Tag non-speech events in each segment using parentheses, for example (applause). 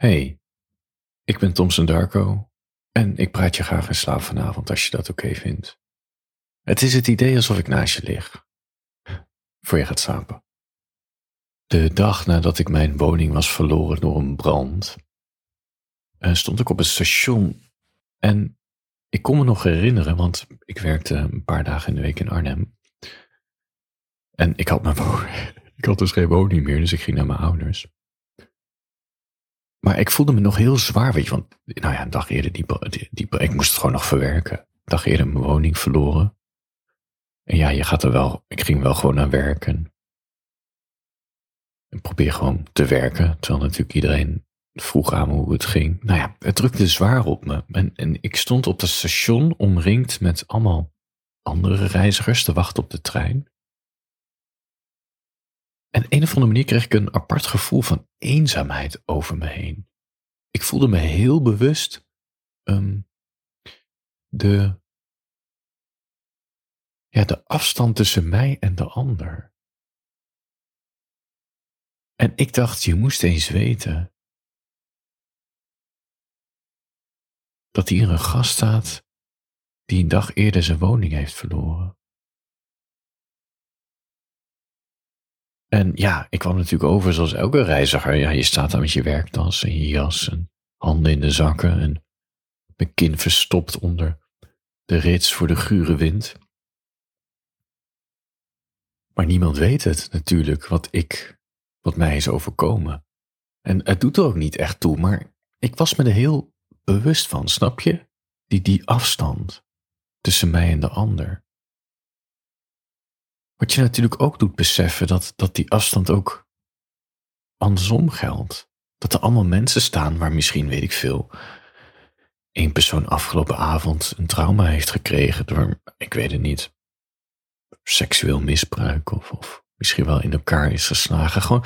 Hey, ik ben Thompson Darko en ik praat je graag in slaap vanavond als je dat oké vindt. Het is het idee alsof ik naast je lig, voor je gaat slapen. De dag nadat ik mijn woning was verloren door een brand, eh, stond ik op een station en ik kon me nog herinneren, want ik werkte een paar dagen in de week in Arnhem. En ik had, mijn (laughs) ik had dus geen woning meer, dus ik ging naar mijn ouders. Maar ik voelde me nog heel zwaar, weet je, want nou ja, een dag eerder, die, die, ik moest het gewoon nog verwerken. Een dag eerder mijn woning verloren. En ja, je gaat er wel, ik ging wel gewoon naar werken. En probeer gewoon te werken, terwijl natuurlijk iedereen vroeg aan me hoe het ging. Nou ja, het drukte zwaar op me. En, en ik stond op het station omringd met allemaal andere reizigers te wachten op de trein. En een of andere manier kreeg ik een apart gevoel van eenzaamheid over me heen. Ik voelde me heel bewust um, de, ja, de afstand tussen mij en de ander. En ik dacht, je moest eens weten dat hier een gast staat die een dag eerder zijn woning heeft verloren. En ja, ik kwam natuurlijk over zoals elke reiziger. Ja, je staat daar met je werktas en je jas en handen in de zakken en mijn kin verstopt onder de rits voor de gure wind. Maar niemand weet het natuurlijk, wat ik, wat mij is overkomen. En het doet er ook niet echt toe, maar ik was me er heel bewust van, snap je? Die, die afstand tussen mij en de ander. Wat je natuurlijk ook doet beseffen dat, dat die afstand ook andersom geldt. Dat er allemaal mensen staan waar misschien, weet ik veel, één persoon afgelopen avond een trauma heeft gekregen door, ik weet het niet, seksueel misbruik of, of misschien wel in elkaar is geslagen. Gewoon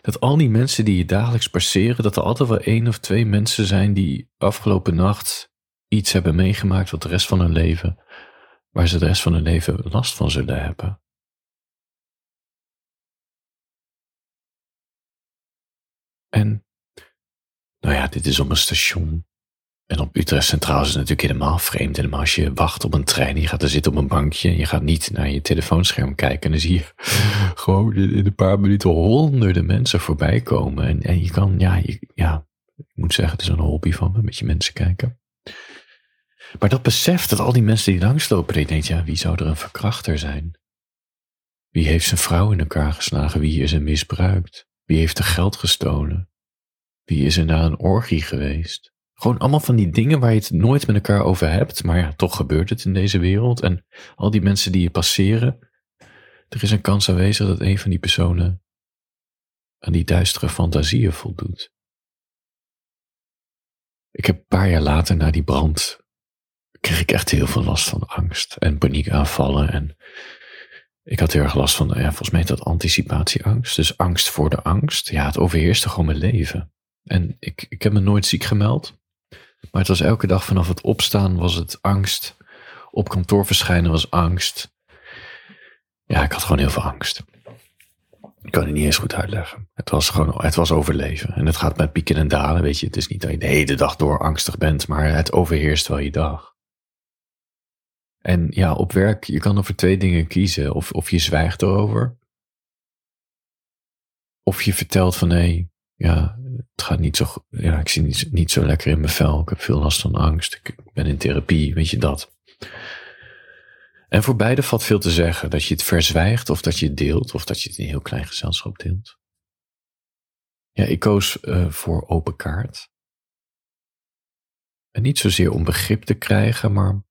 dat al die mensen die je dagelijks passeren, dat er altijd wel één of twee mensen zijn die afgelopen nacht iets hebben meegemaakt wat de rest van hun leven, waar ze de rest van hun leven last van zullen hebben. En, nou ja, dit is op een station. En op Utrecht Centraal is het natuurlijk helemaal vreemd. Helemaal als je wacht op een trein, je gaat er zitten op een bankje en je gaat niet naar je telefoonscherm kijken. En dan zie je (laughs) gewoon in een paar minuten honderden mensen voorbij komen. En, en je kan, ja, ja, ik moet zeggen, het is een hobby van me, met je mensen kijken. Maar dat besef dat al die mensen die langslopen, die denkt, ja, wie zou er een verkrachter zijn? Wie heeft zijn vrouw in elkaar geslagen? Wie is er misbruikt? Wie heeft er geld gestolen? Wie is er naar een orgie geweest? Gewoon allemaal van die dingen waar je het nooit met elkaar over hebt, maar ja, toch gebeurt het in deze wereld. En al die mensen die je passeren, er is een kans aanwezig dat een van die personen aan die duistere fantasieën voldoet. Ik heb een paar jaar later na die brand, kreeg ik echt heel veel last van angst en paniekaanvallen en ik had heel erg last van, ja, volgens mij dat anticipatieangst. Dus angst voor de angst. Ja, het overheerste gewoon mijn leven. En ik, ik heb me nooit ziek gemeld. Maar het was elke dag vanaf het opstaan was het angst. Op kantoor verschijnen was angst. Ja, ik had gewoon heel veel angst. Ik kan het niet eens goed uitleggen. Het was gewoon, het was overleven. En het gaat met pieken en dalen, weet je. Het is niet dat je de hele dag door angstig bent, maar het overheerst wel je dag. En ja, op werk, je kan er voor twee dingen kiezen. Of, of je zwijgt erover. Of je vertelt van, hé, hey, ja, het gaat niet zo, ja, ik zie niet, niet zo lekker in mijn vel. Ik heb veel last van angst. Ik ben in therapie, weet je dat. En voor beide valt veel te zeggen. Dat je het verzwijgt of dat je het deelt. Of dat je het in heel klein gezelschap deelt. Ja, ik koos uh, voor open kaart. En niet zozeer om begrip te krijgen, maar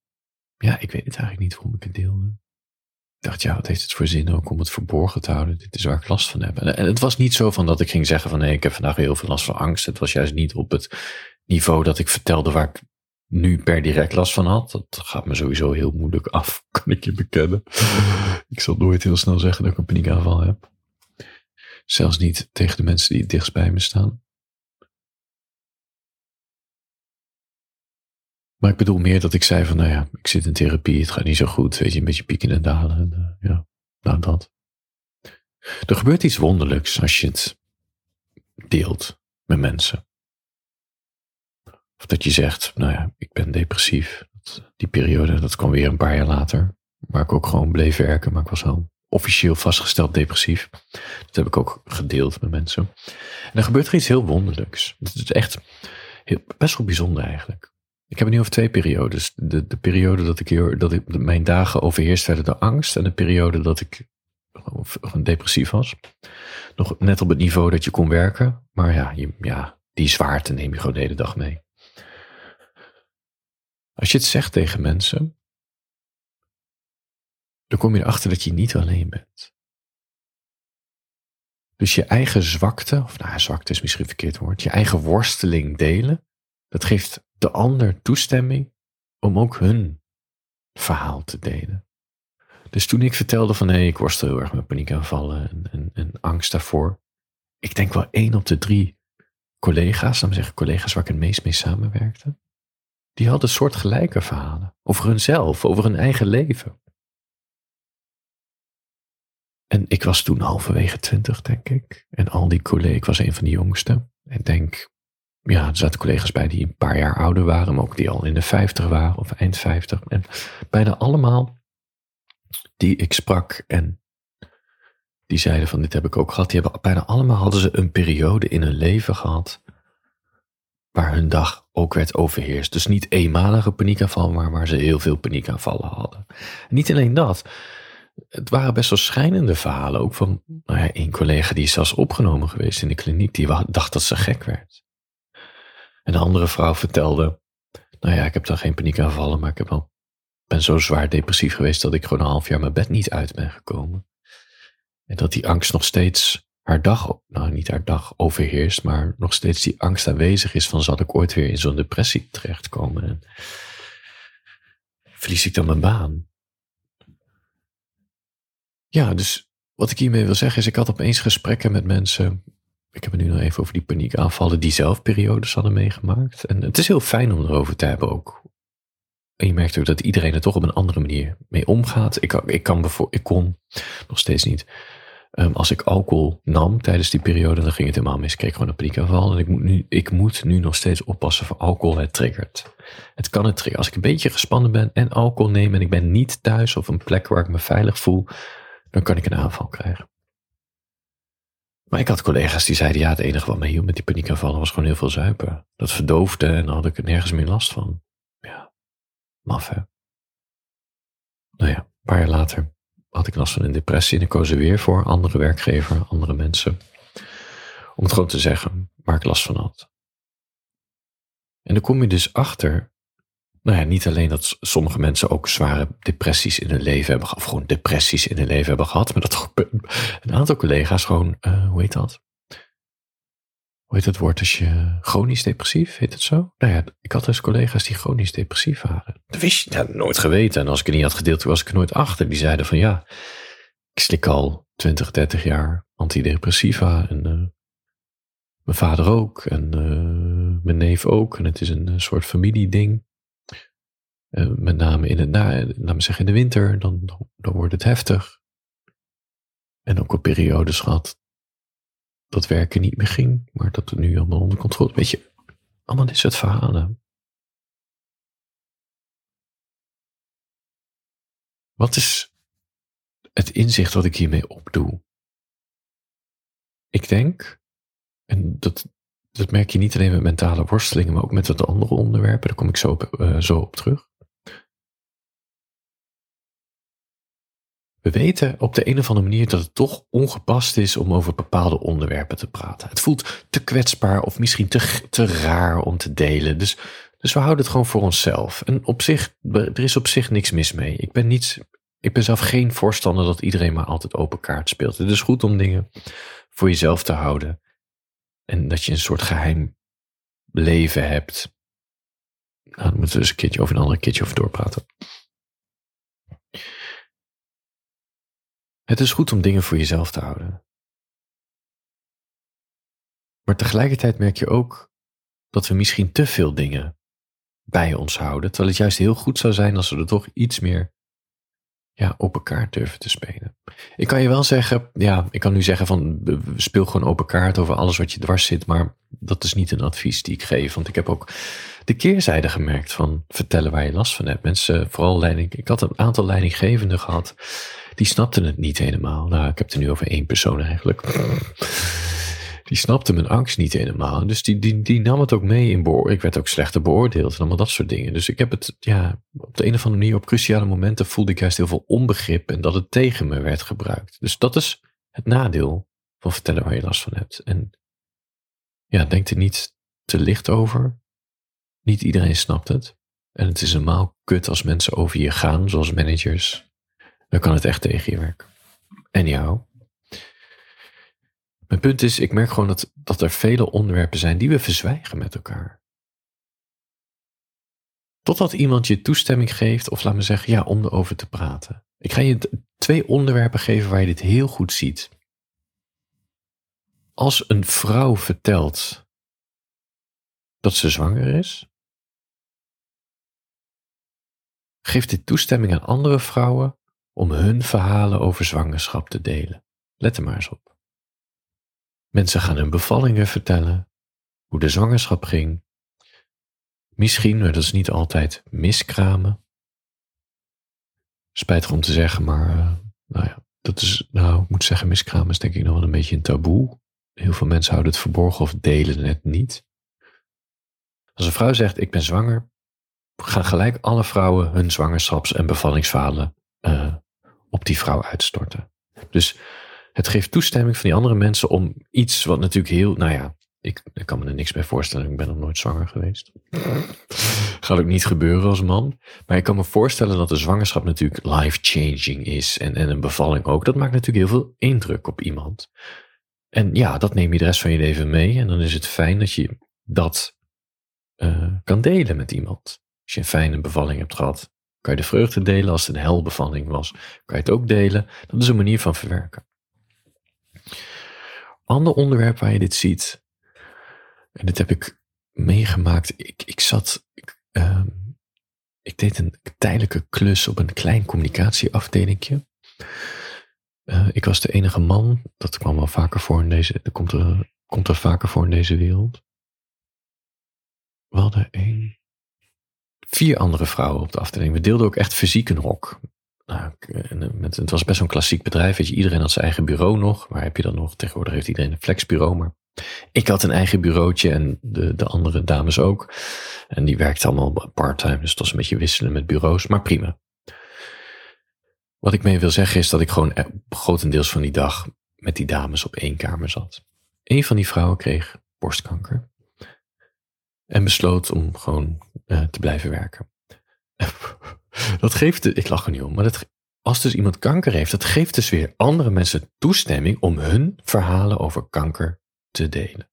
ja, ik weet het eigenlijk niet waarom ik het deelde. Ik dacht, ja, wat heeft het voor zin ook om het verborgen te houden? Dit is waar ik last van heb. En, het was niet zo van dat ik ging zeggen van nee, ik heb vandaag heel veel last van angst. Het was juist niet op het niveau dat ik vertelde waar ik nu per direct last van had. Dat gaat me sowieso heel moeilijk af, (laughs) kan ik je bekennen. ik zal nooit heel snel zeggen dat ik een paniekaanval heb. Zelfs niet tegen de mensen die dichtst bij me staan. Maar ik bedoel meer dat ik zei van, nou ja, ik zit in therapie, het gaat niet zo goed, weet je, een beetje pieken en dalen. En, uh, ja, nou dat. Er gebeurt iets wonderlijks als je het deelt met mensen. Of dat je zegt, nou ja, ik ben depressief. Die periode, dat kwam weer een paar jaar later. Waar ik ook gewoon bleef werken, maar ik was wel officieel vastgesteld depressief. Dat heb ik ook gedeeld met mensen. En dan gebeurt er iets heel wonderlijks. Het is echt heel, best wel bijzonder eigenlijk. Ik heb het nu over twee periodes. De, de periode dat ik, dat mijn dagen overheerst werden door angst. En de periode dat ik gewoon depressief was. Nog net op het niveau dat je kon werken. Maar ja, je, ja die zwaarte neem je gewoon de hele dag mee. Als je het zegt tegen mensen, dan kom je erachter dat je niet alleen bent. Dus je eigen zwakte, of nou, zwakte is misschien verkeerd woord, je eigen worsteling delen, dat geeft de ander toestemming om ook hun verhaal te delen. Dus toen ik vertelde van hé, hey, ik worstel heel erg met paniekaanvallen en, en, en angst daarvoor. Ik denk wel één op de drie collega's, dan zeggen collega's waar ik het meest mee samenwerkte, die hadden soortgelijke verhalen. Over hunzelf, over hun eigen leven. En ik was toen halverwege twintig, denk ik. En al die collega's, ik was een van de jongsten. Ik denk, ja, er zaten collega's bij die een paar jaar ouder waren, maar ook die al in de vijftig waren of eind vijftig. En bijna allemaal die ik sprak en die zeiden van dit heb ik ook gehad, die hebben bijna allemaal hadden ze een periode in hun leven gehad waar hun dag ook werd overheerst. Dus niet eenmalige paniekaanval, maar waar ze heel veel paniekaanvallen hadden. En niet alleen dat, het waren best wel schijnende verhalen. Ook van nou ja, een collega die is zelfs opgenomen geweest in de kliniek, die dacht dat ze gek werd. En een andere vrouw vertelde, nou ja, ik heb dan geen paniekaanvallen, maar ik heb wel, ben zo zwaar depressief geweest dat ik gewoon een half jaar mijn bed niet uit ben gekomen. En dat die angst nog steeds haar dag, nou niet haar dag overheerst, maar nog steeds die angst aanwezig is van zal ik ooit weer in zo'n depressie terechtkomen en verlies ik dan mijn baan? Ja, dus wat ik hiermee wil zeggen is, ik had opeens gesprekken met mensen. Ik heb het nu nog even over die paniekaanvallen die zelf periodes hadden meegemaakt. En het is heel fijn om erover te hebben ook. En je merkt ook dat iedereen er toch op een andere manier mee omgaat. Ik, ik, kan ik kon nog steeds niet Ehm, als ik alcohol nam tijdens die periode, dan ging het helemaal mis. Ik kreeg gewoon een paniekaanval. En ik moet, nu, ik moet nu nog steeds oppassen voor alcohol. Het triggert. Het kan het triggeren. Als ik een beetje gespannen ben en alcohol neem en ik ben niet thuis of een plek waar ik me veilig voel, dan kan ik een aanval krijgen. Maar ik had collega's die zeiden, ja, het enige wat me hielp met die paniekaanvallen was gewoon heel veel zuipen. Dat verdoofde en dan had ik er nergens meer last van. Ja, maf hè. Nou ja, een paar jaar later had ik last van een depressie en ik koos er weer voor, andere werkgever, andere mensen. Om het gewoon te zeggen waar ik last van had. En dan kom je dus achter, nou ja, niet alleen dat sommige mensen ook zware depressies in hun leven hebben gehad, of gewoon depressies in hun leven hebben gehad, maar dat (laughs) een aantal collega's gewoon, uh, hoe heet dat? hoe heet het woord als je chronisch depressief, heet het zo? Nou ja, ik had dus collega's die chronisch depressief waren. Dat wist je ja, nooit geweten. En als ik het niet had gedeeld, was ik er nooit achter. Die zeiden van ja, ik slik al 20, 30 jaar antidepressiva. En uh, mijn vader ook. En uh, mijn neef ook. En het is een soort familieding. Uh, met name in het na, zeggen, in de winter, dan, dan wordt het heftig. En ook een periodes gehad dat werken niet meer ging, maar dat het nu allemaal onder controle. Weet je, allemaal dit soort verhalen. Wat is het inzicht wat ik hiermee opdoe? Ik denk, en dat, dat merk je niet alleen met mentale worstelingen, maar ook met wat andere onderwerpen, daar kom ik zo uh, zo op terug. We weten op de een of andere manier dat het toch ongepast is om over bepaalde onderwerpen te praten. Het voelt te kwetsbaar of misschien te, te raar om te delen. Dus, dus we houden het gewoon voor onszelf. En op zich, er is op zich niks mis mee. Ik ben, niet, ik ben zelf geen voorstander dat iedereen maar altijd open kaart speelt. Het is goed om dingen voor jezelf te houden. En dat je een soort geheim leven hebt. Nou, daar moeten we eens een keertje over een ander keertje over doorpraten. Het is goed om dingen voor jezelf te houden. Maar tegelijkertijd merk je ook dat we misschien te veel dingen bij ons houden, terwijl het juist heel goed zou zijn als we er toch iets meer ja, open kaart durven te spelen. Ik kan je wel zeggen, ja, ik kan nu zeggen van speel gewoon open kaart over alles wat je dwars zit, maar dat is niet een advies die ik geef. Want ik heb ook de keerzijde gemerkt van vertellen waar je last van hebt. Mensen, vooral leiding, ik had een aantal leidinggevenden gehad, die snapten het niet helemaal. Nou, ik heb het nu over één persoon eigenlijk die snapte mijn angst niet helemaal. Dus die, die, die nam het ook mee in beoor. Ik werd ook slechter beoordeeld en allemaal dat soort dingen. Dus ik heb het, ja, op de een of andere manier, op cruciale momenten voelde ik juist heel veel onbegrip en dat het tegen me werd gebruikt. Dus dat is het nadeel van vertellen waar je last van hebt. En ja, denk er niet te licht over. Niet iedereen snapt het. En het is normaal kut als mensen over je gaan, zoals managers. Dan kan het echt tegen je werken. En jou. Mijn punt is, ik merk gewoon dat, dat er vele onderwerpen zijn die we verzwijgen met elkaar. Totdat iemand je toestemming geeft, of laat me zeggen, ja, om erover te praten. Ik ga je twee onderwerpen geven waar je dit heel goed ziet. Als een vrouw vertelt dat ze zwanger is, geeft dit toestemming aan andere vrouwen om hun verhalen over zwangerschap te delen. Let er maar eens op. Mensen gaan hun bevallingen vertellen, hoe de zwangerschap ging. Misschien, maar dat is niet altijd, miskramen. Spijtig om te zeggen, maar uh, nou ja, dat is, nou, ik moet zeggen, miskramen is denk ik nog wel een beetje een taboe. Heel veel mensen houden het verborgen of delen het niet. Als een vrouw zegt, ik ben zwanger, gaan gelijk alle vrouwen hun zwangerschaps- en bevallingsverhalen uh, op die vrouw uitstorten. Dus het geeft toestemming van die andere mensen om iets wat natuurlijk heel, nou ja, ik, kan me er niks bij voorstellen. Ik ben nog nooit zwanger geweest. (laughs) Gaat ook niet gebeuren als man. Maar ik kan me voorstellen dat de zwangerschap natuurlijk life-changing is. En, en een bevalling ook. Dat maakt natuurlijk heel veel indruk op iemand. En ja, dat neem je de rest van je leven mee. En dan is het fijn dat je dat uh, kan delen met iemand. Als je een fijne bevalling hebt gehad, kan je de vreugde delen. Als het een helbevalling was, kan je het ook delen. Dat is een manier van verwerken. Ander onderwerp waar je dit ziet, en dit heb ik meegemaakt. Ik, ik zat, ik, uh, ik deed een tijdelijke klus op een klein communicatieafdelingje. Uh, ik was de enige man, dat kwam wel vaker voor in deze, dat komt er, komt er vaker voor in deze wereld. We hadden één, vier andere vrouwen op de afdeling. We deelden ook echt fysiek een hok. Nou, eh, met, het was best zo'n klassiek bedrijf. Weet je, iedereen had zijn eigen bureau nog. Waar heb je dan nog? Tegenwoordig heeft iedereen een flexbureau. Maar ik had een eigen bureautje en de, de andere dames ook. En die werkten allemaal part-time. Dus het was een beetje wisselen met bureaus. Maar prima. Wat ik mee wil zeggen is dat ik gewoon eh, grotendeels van die dag met die dames op één kamer zat. Een van die vrouwen kreeg borstkanker. En besloot om gewoon uh, te blijven werken. (laughs) Dat geeft, ik lach er niet om, maar dat, als dus iemand kanker heeft, dat geeft dus weer andere mensen toestemming om hun verhalen over kanker te delen.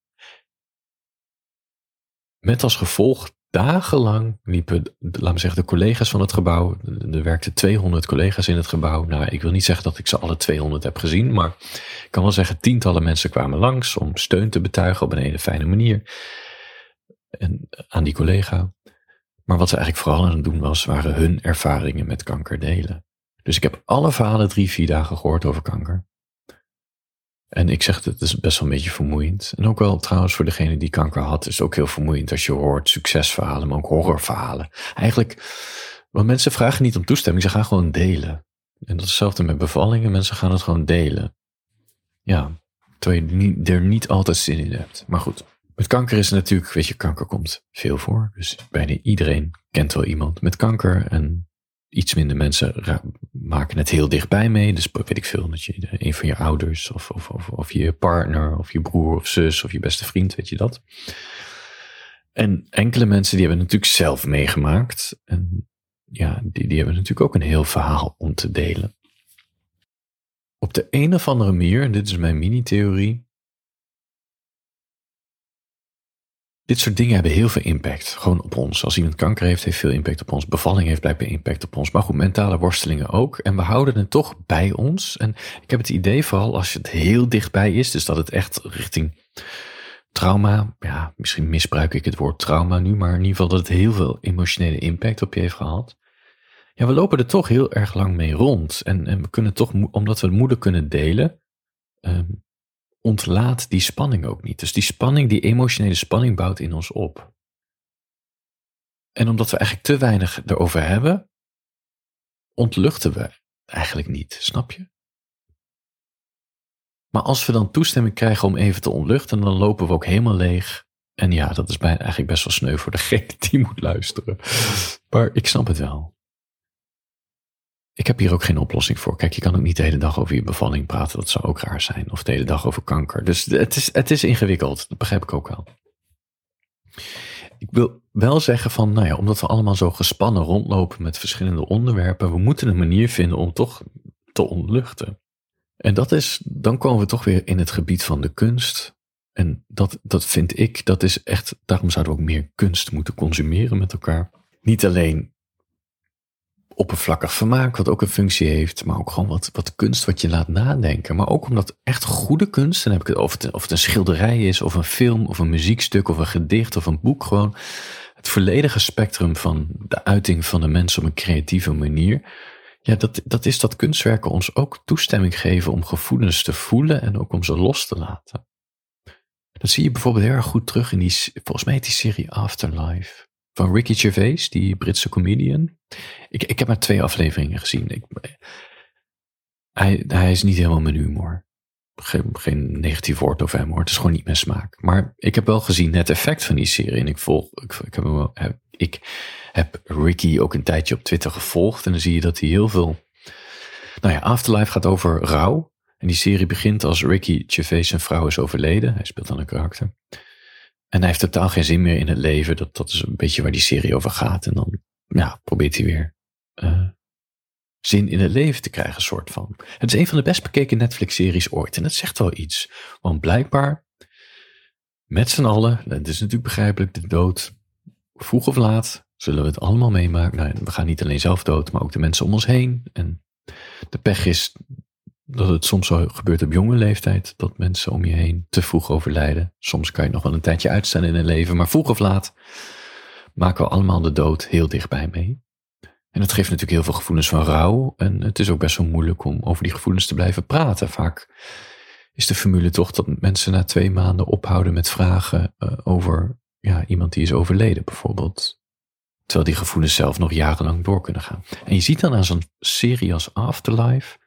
Met als gevolg dagenlang liepen, laat me zeggen, de collega's van het gebouw. Er werkten 200 collega's in het gebouw. Nou, ik wil niet zeggen dat ik ze alle 200 heb gezien, maar ik kan wel zeggen, tientallen mensen kwamen langs om steun te betuigen op een hele fijne manier. En aan die collega. Maar wat ze eigenlijk vooral aan het doen was, waren hun ervaringen met kanker delen. Dus ik heb alle verhalen drie, vier dagen gehoord over kanker. En ik zeg, het is best wel een beetje vermoeiend. En ook wel trouwens voor degene die kanker had, is het ook heel vermoeiend als je hoort succesverhalen, maar ook horrorverhalen. Eigenlijk, want mensen vragen niet om toestemming, ze gaan gewoon delen. En dat hetzelfde met bevallingen, mensen gaan het gewoon delen. Ja, terwijl je er niet altijd zin in hebt. Maar goed, met kanker is natuurlijk, weet je, kanker komt veel voor. Dus bijna iedereen kent wel iemand met kanker. En iets minder mensen maken het heel dichtbij mee. Dus weet ik veel, dat je een van je ouders of, of, of, of je partner of je broer of zus of je beste vriend, weet je dat. En enkele mensen die hebben het natuurlijk zelf meegemaakt. En ja, die, die hebben natuurlijk ook een heel verhaal om te delen. Op de een of andere manier, en dit is mijn mini-theorie, Dit soort dingen hebben heel veel impact. Gewoon op ons. Als iemand kanker heeft, heeft veel impact op ons. Bevalling heeft blijkbaar impact op ons. Maar goed, mentale worstelingen ook. En we houden het toch bij ons. En ik heb het idee, vooral als het heel dichtbij is, dus dat het echt richting trauma, ja, misschien misbruik ik het woord trauma nu, maar in ieder geval dat het heel veel emotionele impact op je heeft gehad. ja, we lopen er toch heel erg lang mee rond. En, en we kunnen toch, omdat we het moeder kunnen delen, ehm, ontlaat die spanning ook niet. Dus die spanning, die emotionele spanning bouwt in ons op. En omdat we eigenlijk te weinig erover hebben, ontluchten we eigenlijk niet, snap je? Maar als we dan toestemming krijgen om even te ontluchten, dan lopen we ook helemaal leeg. En ja, dat is eigenlijk best wel sneu voor degene (laughs) die moet luisteren. Maar ik snap het wel. Ik heb hier ook geen oplossing voor. Kijk, je kan ook niet de hele dag over je bevalling praten. Dat zou ook raar zijn. Of de hele dag over kanker. Dus het is, het is ingewikkeld. Dat begrijp ik ook wel. Ik wil wel zeggen van, nou ja, omdat we allemaal zo gespannen rondlopen met verschillende onderwerpen, we moeten een manier vinden om toch te ontluchten. En dat is, dan komen we toch weer in het gebied van de kunst. En dat, dat vind ik, dat is echt, daarom zouden we ook meer kunst moeten consumeren met elkaar. Niet alleen oppervlakkig vermaak, wat ook een functie heeft, maar ook gewoon wat, wat kunst wat je laat nadenken. Maar ook omdat echt goede kunst, dan heb ik het of het, of het een schilderij is, of een film, of een muziekstuk, of een gedicht, of een boek, gewoon het volledige spectrum van de uiting van de mens op een creatieve manier. Ja, dat, dat is dat kunstwerken ons ook toestemming geven om gevoelens te voelen en ook om ze los te laten. Dat zie je bijvoorbeeld heel erg goed terug in die, volgens mij die serie Afterlife van Ricky Gervais, die Britse comedian. Ik, ik heb maar twee afleveringen gezien. Ik, hij, hij is niet helemaal mijn humor. Geen, geen negatief woord over hem hoor. Het is gewoon niet mijn smaak. Maar ik heb wel gezien het effect van die serie. En ik volg, ik, ik, heb, ik heb Ricky ook een tijdje op Twitter gevolgd. En dan zie je dat hij heel veel. Nou ja, Afterlife gaat over rouw. En die serie begint als Ricky Gervais zijn vrouw is overleden. Hij speelt dan een karakter. En hij heeft totaal geen zin meer in het leven. Dat, dat is een beetje waar die serie over gaat. En dan ja, probeert hij weer uh, zin in het leven te krijgen, soort van. Het is een van de best bekeken Netflix-series ooit. En dat zegt wel iets. Want blijkbaar, met z'n allen, het is natuurlijk begrijpelijk, de dood, vroeg of laat, zullen we het allemaal meemaken. Nou, we gaan niet alleen zelf dood, maar ook de mensen om ons heen. En de pech is dat het soms zo gebeurt op jonge leeftijd, dat mensen om je heen te vroeg overlijden. Soms kan je nog wel een tijdje uitstellen in het leven, maar vroeg of laat maken we allemaal de dood heel dichtbij mee. En dat geeft natuurlijk heel veel gevoelens van rouw. En het is ook best wel moeilijk om over die gevoelens te blijven praten. Vaak is de formule toch dat mensen na twee maanden ophouden met vragen uh, over ja, iemand die is overleden, bijvoorbeeld. Terwijl die gevoelens zelf nog jarenlang door kunnen gaan. En je ziet dan aan zo'n serie als Afterlife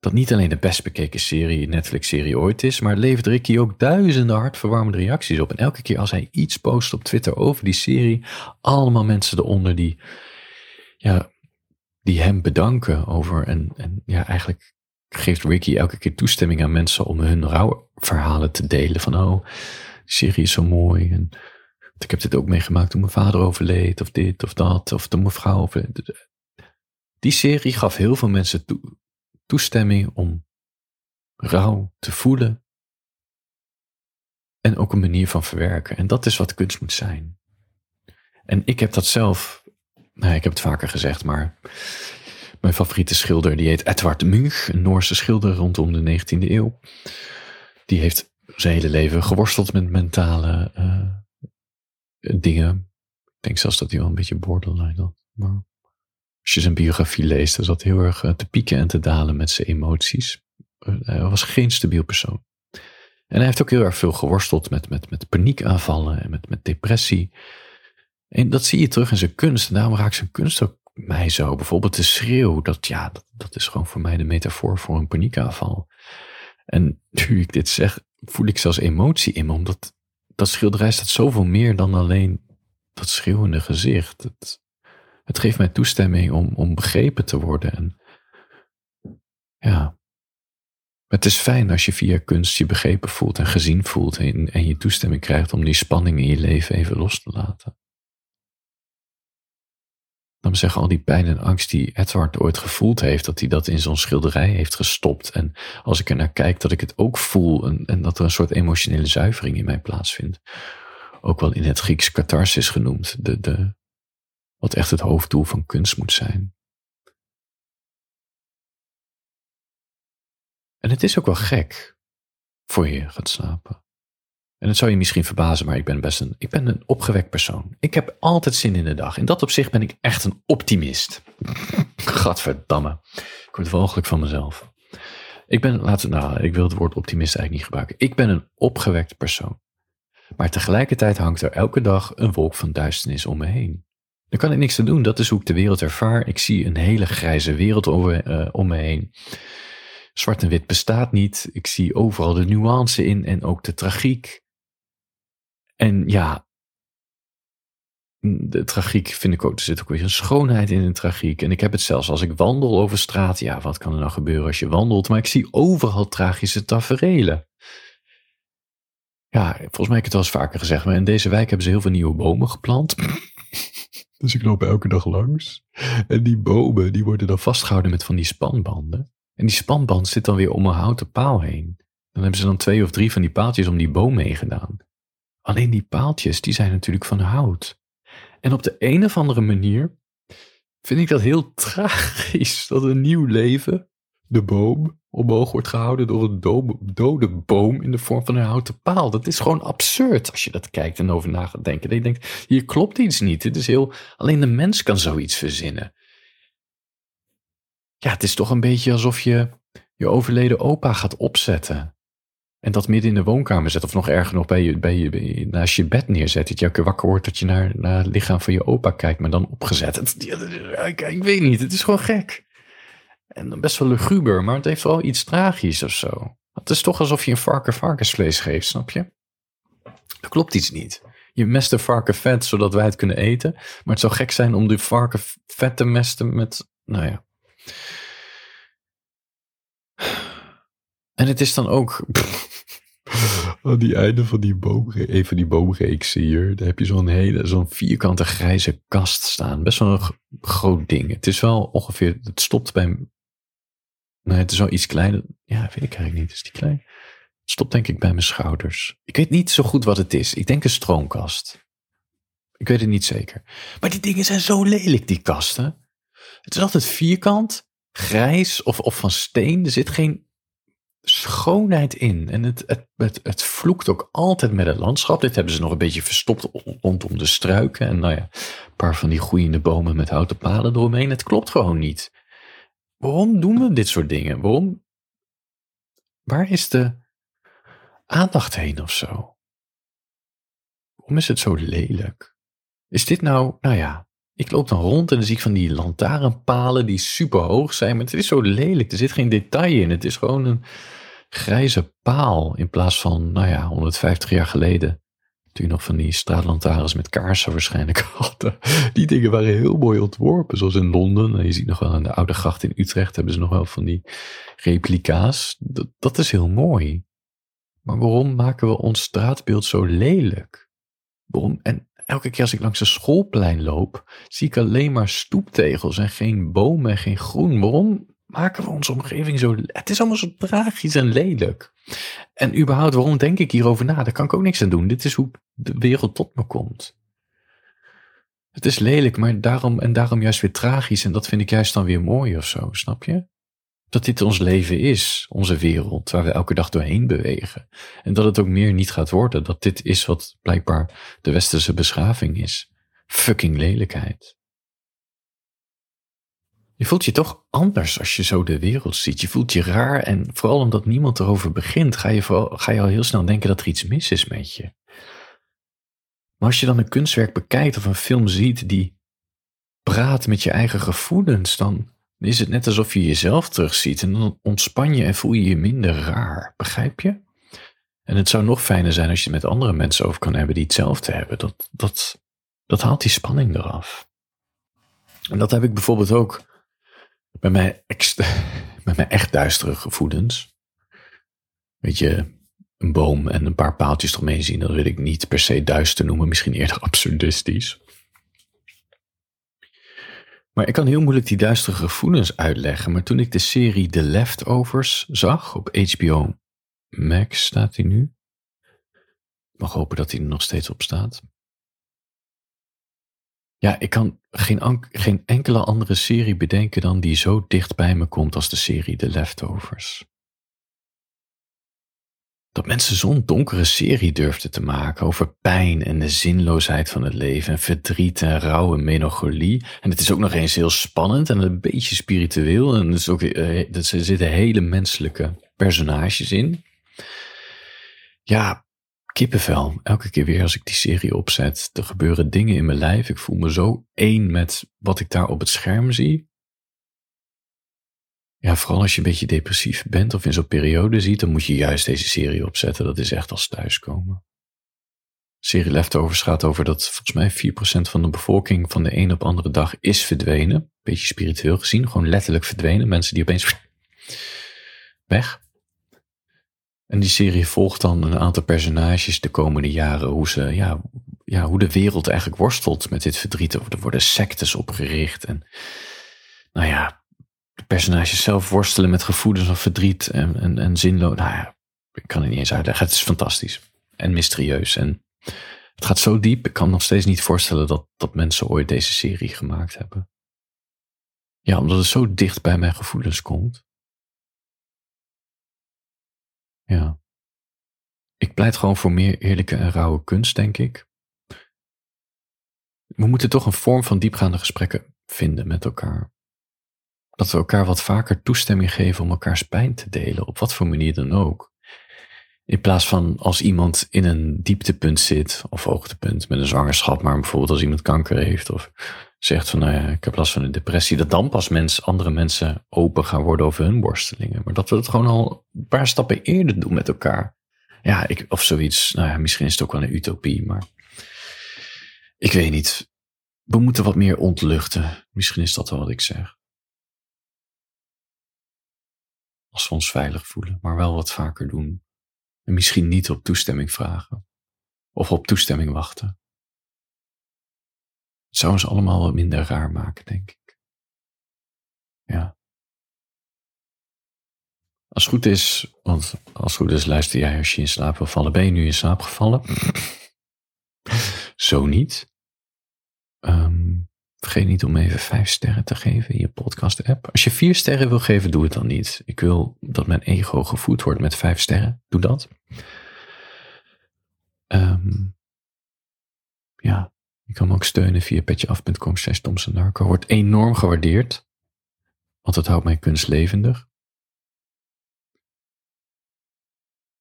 dat niet alleen de best bekeken serie, Netflix-serie ooit is, maar levert Ricky ook duizenden hartverwarmende reacties op. En elke keer als hij iets post op Twitter over die serie, allemaal mensen eronder die, ja, die hem bedanken over. En, en ja, eigenlijk geeft Ricky elke keer toestemming aan mensen om hun rouwverhalen te delen. Van oh, die serie is zo mooi. En ik heb dit ook meegemaakt toen mijn vader overleed, of dit of dat, of toen mijn vrouw. Die serie gaf heel veel mensen toe, toestemming om rouw te voelen. En ook een manier van verwerken. En dat is wat kunst moet zijn. En ik heb dat zelf, nou, ik heb het vaker gezegd, maar mijn favoriete schilder, die heet Edward Munch, een Noorse schilder rondom de 19e eeuw. Die heeft zijn hele leven geworsteld met mentale uh, dingen. Ik denk zelfs dat hij wel een beetje borderline had. Maar als je zijn biografie leest, dan zat heel erg eh, te pieken en te dalen met zijn emoties. Eh, hij was geen stabiel persoon. En hij heeft ook heel erg veel geworsteld met, met, met paniekaanvallen en met, met depressie. En dat zie je terug in zijn kunst. En daarom raakt zijn kunst ook mij zo. Bijvoorbeeld de schreeuw. Dat, ja, dat, dat is gewoon voor mij de metafoor voor een paniekaanval. En (laughs) nu ik dit zeg, voel ik zelfs emotie in me. Omdat dat schilderij staat zoveel meer dan alleen dat schreeuwende gezicht. Het, het geeft mij toestemming om, om begrepen te worden. En ja, het is fijn als je via kunst je begrepen voelt en gezien voelt en, en je toestemming krijgt om die spanning in je leven even los te laten. Dan zeggen al die pijn en angst die Edward ooit gevoeld heeft, dat hij dat in zo'n schilderij heeft gestopt. En als ik er naar kijk, dat ik het ook voel en, en dat er een soort emotionele zuivering in mij plaatsvindt. Ook wel in het Grieks catharsis genoemd, de, de, wat echt het hoofddoel van kunst moet zijn. En het is ook wel gek voor je gaat slapen. En het zou je misschien verbazen, maar ik ben best een, ik ben een opgewekt persoon. Ik heb altijd zin in de dag. In dat opzicht ben ik echt een optimist. (laughs) Gadverdamme. Ik word walgelijk van mezelf. Ik ben, laten, nou, ik wil het woord optimist eigenlijk niet gebruiken. Ik ben een opgewekt persoon. Maar tegelijkertijd hangt er elke dag een wolk van duisternis om me heen. Daar kan ik niks aan doen, dat is hoe ik de wereld ervaar. Ik zie een hele grijze wereld om, uh, om me heen. Zwart en wit bestaat niet. Ik zie overal de nuance in en ook de tragiek. En ja, de tragiek vind ik ook, er zit ook weer een schoonheid in de tragiek. En ik heb het zelfs als ik wandel over straat. Ja, wat kan er nou gebeuren als je wandelt? Maar ik zie overal tragische taferelen. Ja, volgens mij heb ik het wel eens vaker gezegd, maar in deze wijk hebben ze heel veel nieuwe bomen geplant. Dus ik loop elke dag langs. En die bomen, die worden dan vastgehouden met van die spanbanden. En die spanband zit dan weer om een houten paal heen. Dan hebben ze dan twee of drie van die paaltjes om die boom meegedaan. Alleen die paaltjes, die zijn natuurlijk van hout. En op de een of andere manier vind ik dat heel (laughs) tragisch dat een nieuw leven, de boom, omhoog wordt gehouden door een dode boom in de vorm van een houten paal. Dat is gewoon absurd als je dat kijkt en over na gaat denken. Je denkt, hier klopt iets niet. Dit is heel, alleen de mens kan zoiets verzinnen. Ja, het is toch een beetje alsof je je overleden opa gaat opzetten. En dat midden in de woonkamer zet, of nog erger nog bij je, bij je, naast je bed neerzet. Dat je elke wakker wordt dat je naar, naar het lichaam van je opa kijkt, maar dan opgezet. (laughs) Het, ik weet niet, het is gewoon gek. En best wel luguber, maar het heeft wel iets tragisch of zo. Het is toch alsof je een varken varkensvlees geeft, snap je? Er klopt iets niet. Je mest een varken vet zodat wij het kunnen eten. Maar het zou gek zijn om die varken vet te mesten met, nou ja. En het is dan ook. Aan (laughs) die einde van die boom, even die boomreeks hier, daar heb je zo'n hele, zo'n vierkante grijze kast staan. Best wel een groot ding. Het is wel ongeveer, het stopt bij Nee, het is wel iets kleiner. Ja, weet ik eigenlijk niet. Is die klein? Stopt denk ik bij mijn schouders. Ik weet niet zo goed wat het is. Ik denk een stroomkast. Ik weet het niet zeker. Maar die dingen zijn zo lelijk, die kasten. Het is altijd vierkant, grijs of, of van steen. Er zit geen schoonheid in. En het, het, het, het vloekt ook altijd met het landschap. Dit hebben ze nog een beetje verstopt rondom de struiken. En nou ja, een paar van die groeiende bomen met houten palen eromheen. Het klopt gewoon niet. Waarom doen we dit soort dingen? Waarom? Waar is de aandacht heen of zo? Waarom is het zo lelijk? Is dit nou, nou ja, ik loop dan rond en dan zie ik van die lantaarnpalen die super hoog zijn, maar het is zo lelijk. Er zit geen detail in. Het is gewoon een grijze paal in plaats van, nou ja, 150 jaar geleden toen nog van die straatlantaarns met kaarsen waarschijnlijk (laughs) hadden. Die dingen waren heel mooi ontworpen, zoals in Londen. En je ziet nog wel aan de Oude Gracht in Utrecht hebben ze nog wel van die replica's. Dat, dat is heel mooi. Maar waarom maken we ons straatbeeld zo lelijk? Waarom? En elke keer als ik langs een schoolplein loop, zie ik alleen maar stoeptegels en geen bomen en geen groen. Waarom maken we onze omgeving zo. Het is allemaal zo tragisch en lelijk. En überhaupt, waarom denk ik hierover na? Daar kan ik ook niks aan doen. Dit is hoe de wereld tot me komt. Het is lelijk, maar daarom en daarom juist weer tragisch. En dat vind ik juist dan weer mooi of zo, snap je? Dat dit ons leven is, onze wereld, waar we elke dag doorheen bewegen. En dat het ook meer niet gaat worden. Dat dit is wat blijkbaar de westerse beschaving is. Fucking lelijkheid. Je voelt je toch anders als je zo de wereld ziet. Je voelt je raar en vooral omdat niemand erover begint, ga je, vooral, ga je al heel snel denken dat er iets mis is met je. Maar als je dan een kunstwerk bekijkt of een film ziet die praat met je eigen gevoelens, dan is het net alsof je jezelf terugziet en dan ontspan je en voel je je minder raar. Begrijp je? En het zou nog fijner zijn als je het met andere mensen over kan hebben die hetzelfde hebben. Dat, dat, dat haalt die spanning eraf. En dat heb ik bijvoorbeeld ook bij mijn, met (laughs) mijn echt duistere gevoelens. Weet je, een boom en een paar paaltjes eromheen zien, dat wil ik niet per se duister noemen, misschien eerder (laughs) absurdistisch. Maar ik kan heel moeilijk die duistere gevoelens uitleggen. Maar toen ik de serie The Leftovers zag op HBO Max, staat die nu. Ik mag hopen dat hij er nog steeds op staat. Ja, ik kan geen, geen enkele andere serie bedenken dan die zo dicht bij me komt als de serie The Leftovers. Dat mensen zo'n donkere serie durfden te maken over pijn en de zinloosheid van het leven en verdriet en rouw en melancholie. En het is ook nog eens heel spannend en een beetje spiritueel en er, is ook, er zitten hele menselijke personages in. Ja, kippenvel. Elke keer weer als ik die serie opzet, er gebeuren dingen in mijn lijf. Ik voel me zo één met wat ik daar op het scherm zie. Ja, vooral als je een beetje depressief bent of in zo'n periode ziet, dan moet je juist deze serie opzetten. Dat is echt als thuiskomen. Serie Leftovers gaat over dat volgens mij 4% van de bevolking van de een op andere dag is verdwenen. Beetje spiritueel gezien, gewoon letterlijk verdwenen. Mensen die opeens (laughs) weg. En die serie volgt dan een aantal personages de komende jaren, hoe, ze, ja, ja, hoe de wereld eigenlijk worstelt met dit verdriet. Er worden sectes opgericht en nou ja, personages zelf worstelen met gevoelens of verdriet en, en, en zinloos. Nou ja, ik kan het niet eens uitleggen. Het is fantastisch en mysterieus. En het gaat zo diep. Ik kan nog steeds niet voorstellen dat, dat mensen ooit deze serie gemaakt hebben. Ja, omdat het zo dicht bij mijn gevoelens komt. Ja. Ik pleit gewoon voor meer eerlijke en rauwe kunst, denk ik. We moeten toch een vorm van diepgaande gesprekken vinden met elkaar. Dat we elkaar wat vaker toestemming geven om elkaars pijn te delen, op wat voor manier dan ook. In plaats van als iemand in een dieptepunt zit, of hoogtepunt met een zwangerschap, maar bijvoorbeeld als iemand kanker heeft, of zegt van nou ja, ik heb last van een depressie, dat dan pas mens, andere mensen open gaan worden over hun worstelingen. Maar dat we het gewoon al een paar stappen eerder doen met elkaar. Ja, ik, of zoiets. Nou ja, misschien is het ook wel een utopie, maar ik weet niet. We moeten wat meer ontluchten. Misschien is dat wel wat ik zeg. Als we ons veilig voelen, maar wel wat vaker doen. En misschien niet op toestemming vragen. Of op toestemming wachten. Het zou ons allemaal wat minder raar maken, denk ik. Ja. Als het goed is, want als het goed is luister jij als je in slaap wil vallen. Ben je nu in slaap gevallen? (laughs) Zo niet. Um, Vergeet niet om even vijf sterren te geven in je podcast-app. Als je vier sterren wil geven, doe het dan niet. Ik wil dat mijn ego gevoed wordt met vijf sterren. Doe dat. Um, ja, je kan me ook steunen via petjeaf.com slash Wordt enorm gewaardeerd. Want het houdt mijn kunst levendig.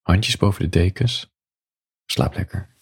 Handjes boven de dekens. Slaap lekker.